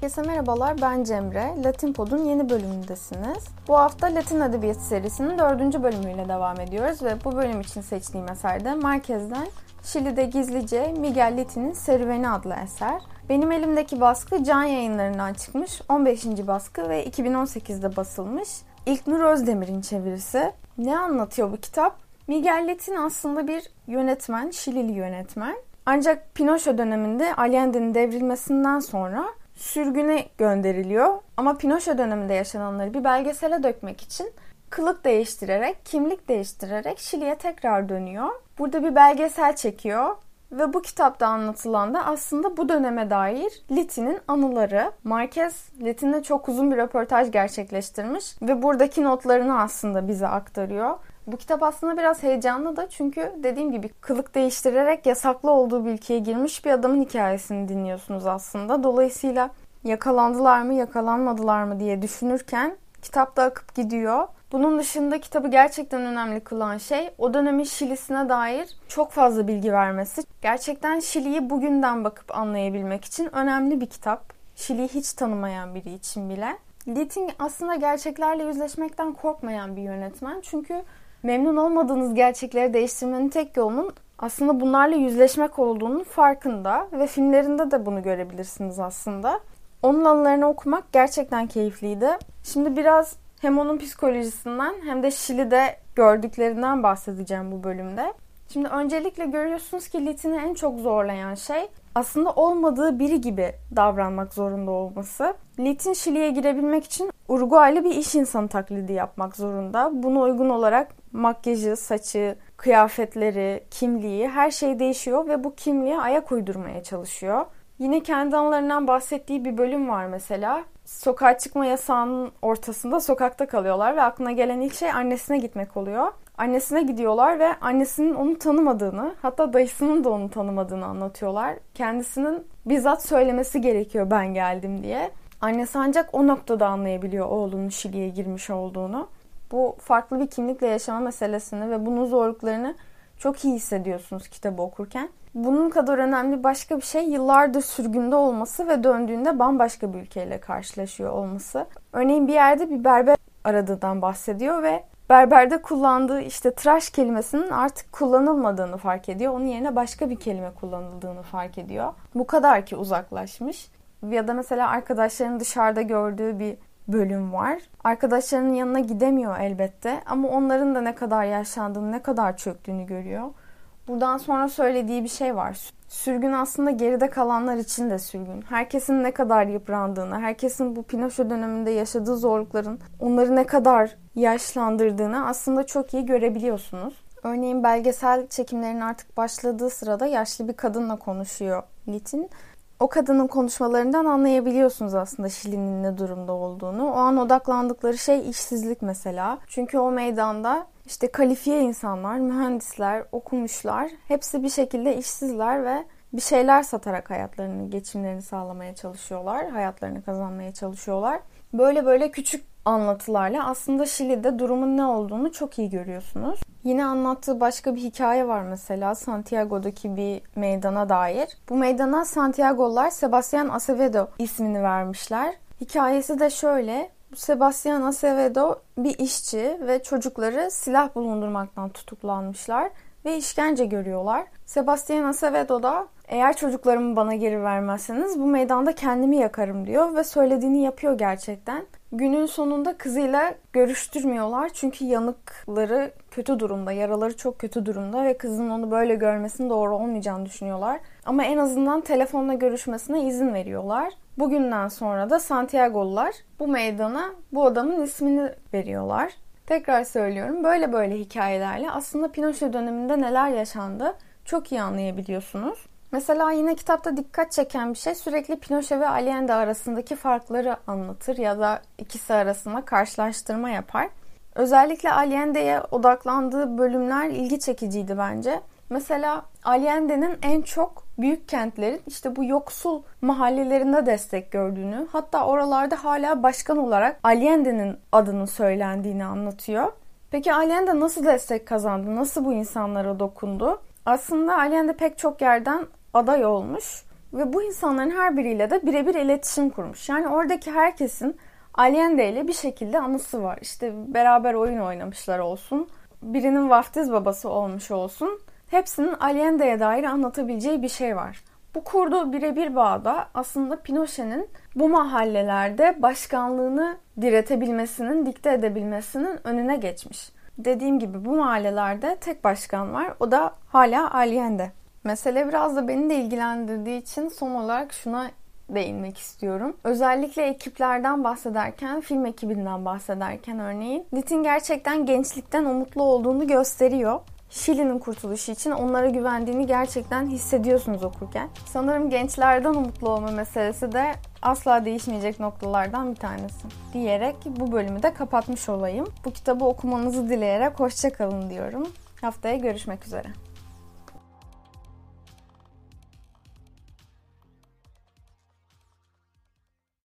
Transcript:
Herkese merhabalar ben Cemre. Latin Pod'un yeni bölümündesiniz. Bu hafta Latin Edebiyatı serisinin dördüncü bölümüyle devam ediyoruz ve bu bölüm için seçtiğim eser de Marquez'den Şili'de gizlice Miguel Litin'in Serüveni adlı eser. Benim elimdeki baskı Can Yayınları'ndan çıkmış 15. baskı ve 2018'de basılmış. İlk Nur Özdemir'in çevirisi. Ne anlatıyor bu kitap? Miguel Litin aslında bir yönetmen, Şilili yönetmen. Ancak Pinochet döneminde Allende'nin devrilmesinden sonra sürgüne gönderiliyor. Ama Pinochet döneminde yaşananları bir belgesele dökmek için kılık değiştirerek, kimlik değiştirerek Şili'ye tekrar dönüyor. Burada bir belgesel çekiyor ve bu kitapta anlatılan da aslında bu döneme dair Litin'in anıları. Marquez Litin'le çok uzun bir röportaj gerçekleştirmiş ve buradaki notlarını aslında bize aktarıyor. Bu kitap aslında biraz heyecanlı da çünkü dediğim gibi kılık değiştirerek yasaklı olduğu bir ülkeye girmiş bir adamın hikayesini dinliyorsunuz aslında. Dolayısıyla yakalandılar mı yakalanmadılar mı diye düşünürken kitap da akıp gidiyor. Bunun dışında kitabı gerçekten önemli kılan şey o dönemin Şili'sine dair çok fazla bilgi vermesi. Gerçekten Şili'yi bugünden bakıp anlayabilmek için önemli bir kitap. Şili'yi hiç tanımayan biri için bile. Liting aslında gerçeklerle yüzleşmekten korkmayan bir yönetmen. Çünkü memnun olmadığınız gerçekleri değiştirmenin tek yolunun aslında bunlarla yüzleşmek olduğunun farkında ve filmlerinde de bunu görebilirsiniz aslında. Onun anılarını okumak gerçekten keyifliydi. Şimdi biraz hem onun psikolojisinden hem de Şili'de gördüklerinden bahsedeceğim bu bölümde. Şimdi öncelikle görüyorsunuz ki Litin'i en çok zorlayan şey aslında olmadığı biri gibi davranmak zorunda olması. Litin Şili'ye girebilmek için Uruguaylı bir iş insanı taklidi yapmak zorunda. Buna uygun olarak makyajı, saçı, kıyafetleri, kimliği her şey değişiyor ve bu kimliğe ayak uydurmaya çalışıyor. Yine kendi anılarından bahsettiği bir bölüm var mesela. Sokağa çıkma yasağının ortasında sokakta kalıyorlar ve aklına gelen ilk şey annesine gitmek oluyor. Annesine gidiyorlar ve annesinin onu tanımadığını, hatta dayısının da onu tanımadığını anlatıyorlar. Kendisinin bizzat söylemesi gerekiyor ben geldim diye. Annesi ancak o noktada anlayabiliyor oğlunun Şili'ye girmiş olduğunu. Bu farklı bir kimlikle yaşama meselesini ve bunun zorluklarını çok iyi hissediyorsunuz kitabı okurken. Bunun kadar önemli başka bir şey yıllardır sürgünde olması ve döndüğünde bambaşka bir ülkeyle karşılaşıyor olması. Örneğin bir yerde bir berber aradığından bahsediyor ve berberde kullandığı işte tıraş kelimesinin artık kullanılmadığını fark ediyor. Onun yerine başka bir kelime kullanıldığını fark ediyor. Bu kadar ki uzaklaşmış. Ya da mesela arkadaşlarının dışarıda gördüğü bir bölüm var. Arkadaşlarının yanına gidemiyor elbette ama onların da ne kadar yaşlandığını, ne kadar çöktüğünü görüyor. Buradan sonra söylediği bir şey var. Sürgün aslında geride kalanlar için de sürgün. Herkesin ne kadar yıprandığını, herkesin bu Pinochet döneminde yaşadığı zorlukların onları ne kadar yaşlandırdığını aslında çok iyi görebiliyorsunuz. Örneğin belgesel çekimlerin artık başladığı sırada yaşlı bir kadınla konuşuyor Litin. O kadının konuşmalarından anlayabiliyorsunuz aslında Şili'nin ne durumda olduğunu. O an odaklandıkları şey işsizlik mesela. Çünkü o meydanda işte kalifiye insanlar, mühendisler, okumuşlar hepsi bir şekilde işsizler ve bir şeyler satarak hayatlarını, geçimlerini sağlamaya çalışıyorlar. Hayatlarını kazanmaya çalışıyorlar. Böyle böyle küçük anlatılarla aslında Şili'de durumun ne olduğunu çok iyi görüyorsunuz. Yine anlattığı başka bir hikaye var mesela Santiago'daki bir meydana dair. Bu meydana Santiago'lar Sebastian Acevedo ismini vermişler. Hikayesi de şöyle. Sebastian Acevedo bir işçi ve çocukları silah bulundurmaktan tutuklanmışlar ve işkence görüyorlar. Sebastian Acevedo da eğer çocuklarımı bana geri vermezseniz bu meydanda kendimi yakarım diyor ve söylediğini yapıyor gerçekten. Günün sonunda kızıyla görüştürmüyorlar çünkü yanıkları kötü durumda, yaraları çok kötü durumda ve kızın onu böyle görmesinin doğru olmayacağını düşünüyorlar. Ama en azından telefonla görüşmesine izin veriyorlar. Bugünden sonra da Santiago'lular bu meydana bu adamın ismini veriyorlar. Tekrar söylüyorum böyle böyle hikayelerle aslında Pinochet döneminde neler yaşandı çok iyi anlayabiliyorsunuz. Mesela yine kitapta dikkat çeken bir şey sürekli Pinochet ve Allende arasındaki farkları anlatır ya da ikisi arasında karşılaştırma yapar. Özellikle Allende'ye odaklandığı bölümler ilgi çekiciydi bence. Mesela Allende'nin en çok büyük kentlerin işte bu yoksul mahallelerinde destek gördüğünü, hatta oralarda hala başkan olarak Allende'nin adının söylendiğini anlatıyor. Peki Allende nasıl destek kazandı? Nasıl bu insanlara dokundu? Aslında Allende pek çok yerden aday olmuş ve bu insanların her biriyle de birebir iletişim kurmuş. Yani oradaki herkesin Allende ile bir şekilde anısı var. İşte beraber oyun oynamışlar olsun. Birinin vaftiz babası olmuş olsun. Hepsinin Allende'ye dair anlatabileceği bir şey var. Bu kurduğu birebir bağda aslında Pinochet'in bu mahallelerde başkanlığını diretebilmesinin, dikte edebilmesinin önüne geçmiş. Dediğim gibi bu mahallelerde tek başkan var. O da hala Allende. Mesele biraz da beni de ilgilendirdiği için son olarak şuna değinmek istiyorum. Özellikle ekiplerden bahsederken, film ekibinden bahsederken örneğin Lit'in gerçekten gençlikten umutlu olduğunu gösteriyor. Şili'nin kurtuluşu için onlara güvendiğini gerçekten hissediyorsunuz okurken. Sanırım gençlerden umutlu olma meselesi de asla değişmeyecek noktalardan bir tanesi. Diyerek bu bölümü de kapatmış olayım. Bu kitabı okumanızı dileyerek hoşçakalın diyorum. Haftaya görüşmek üzere.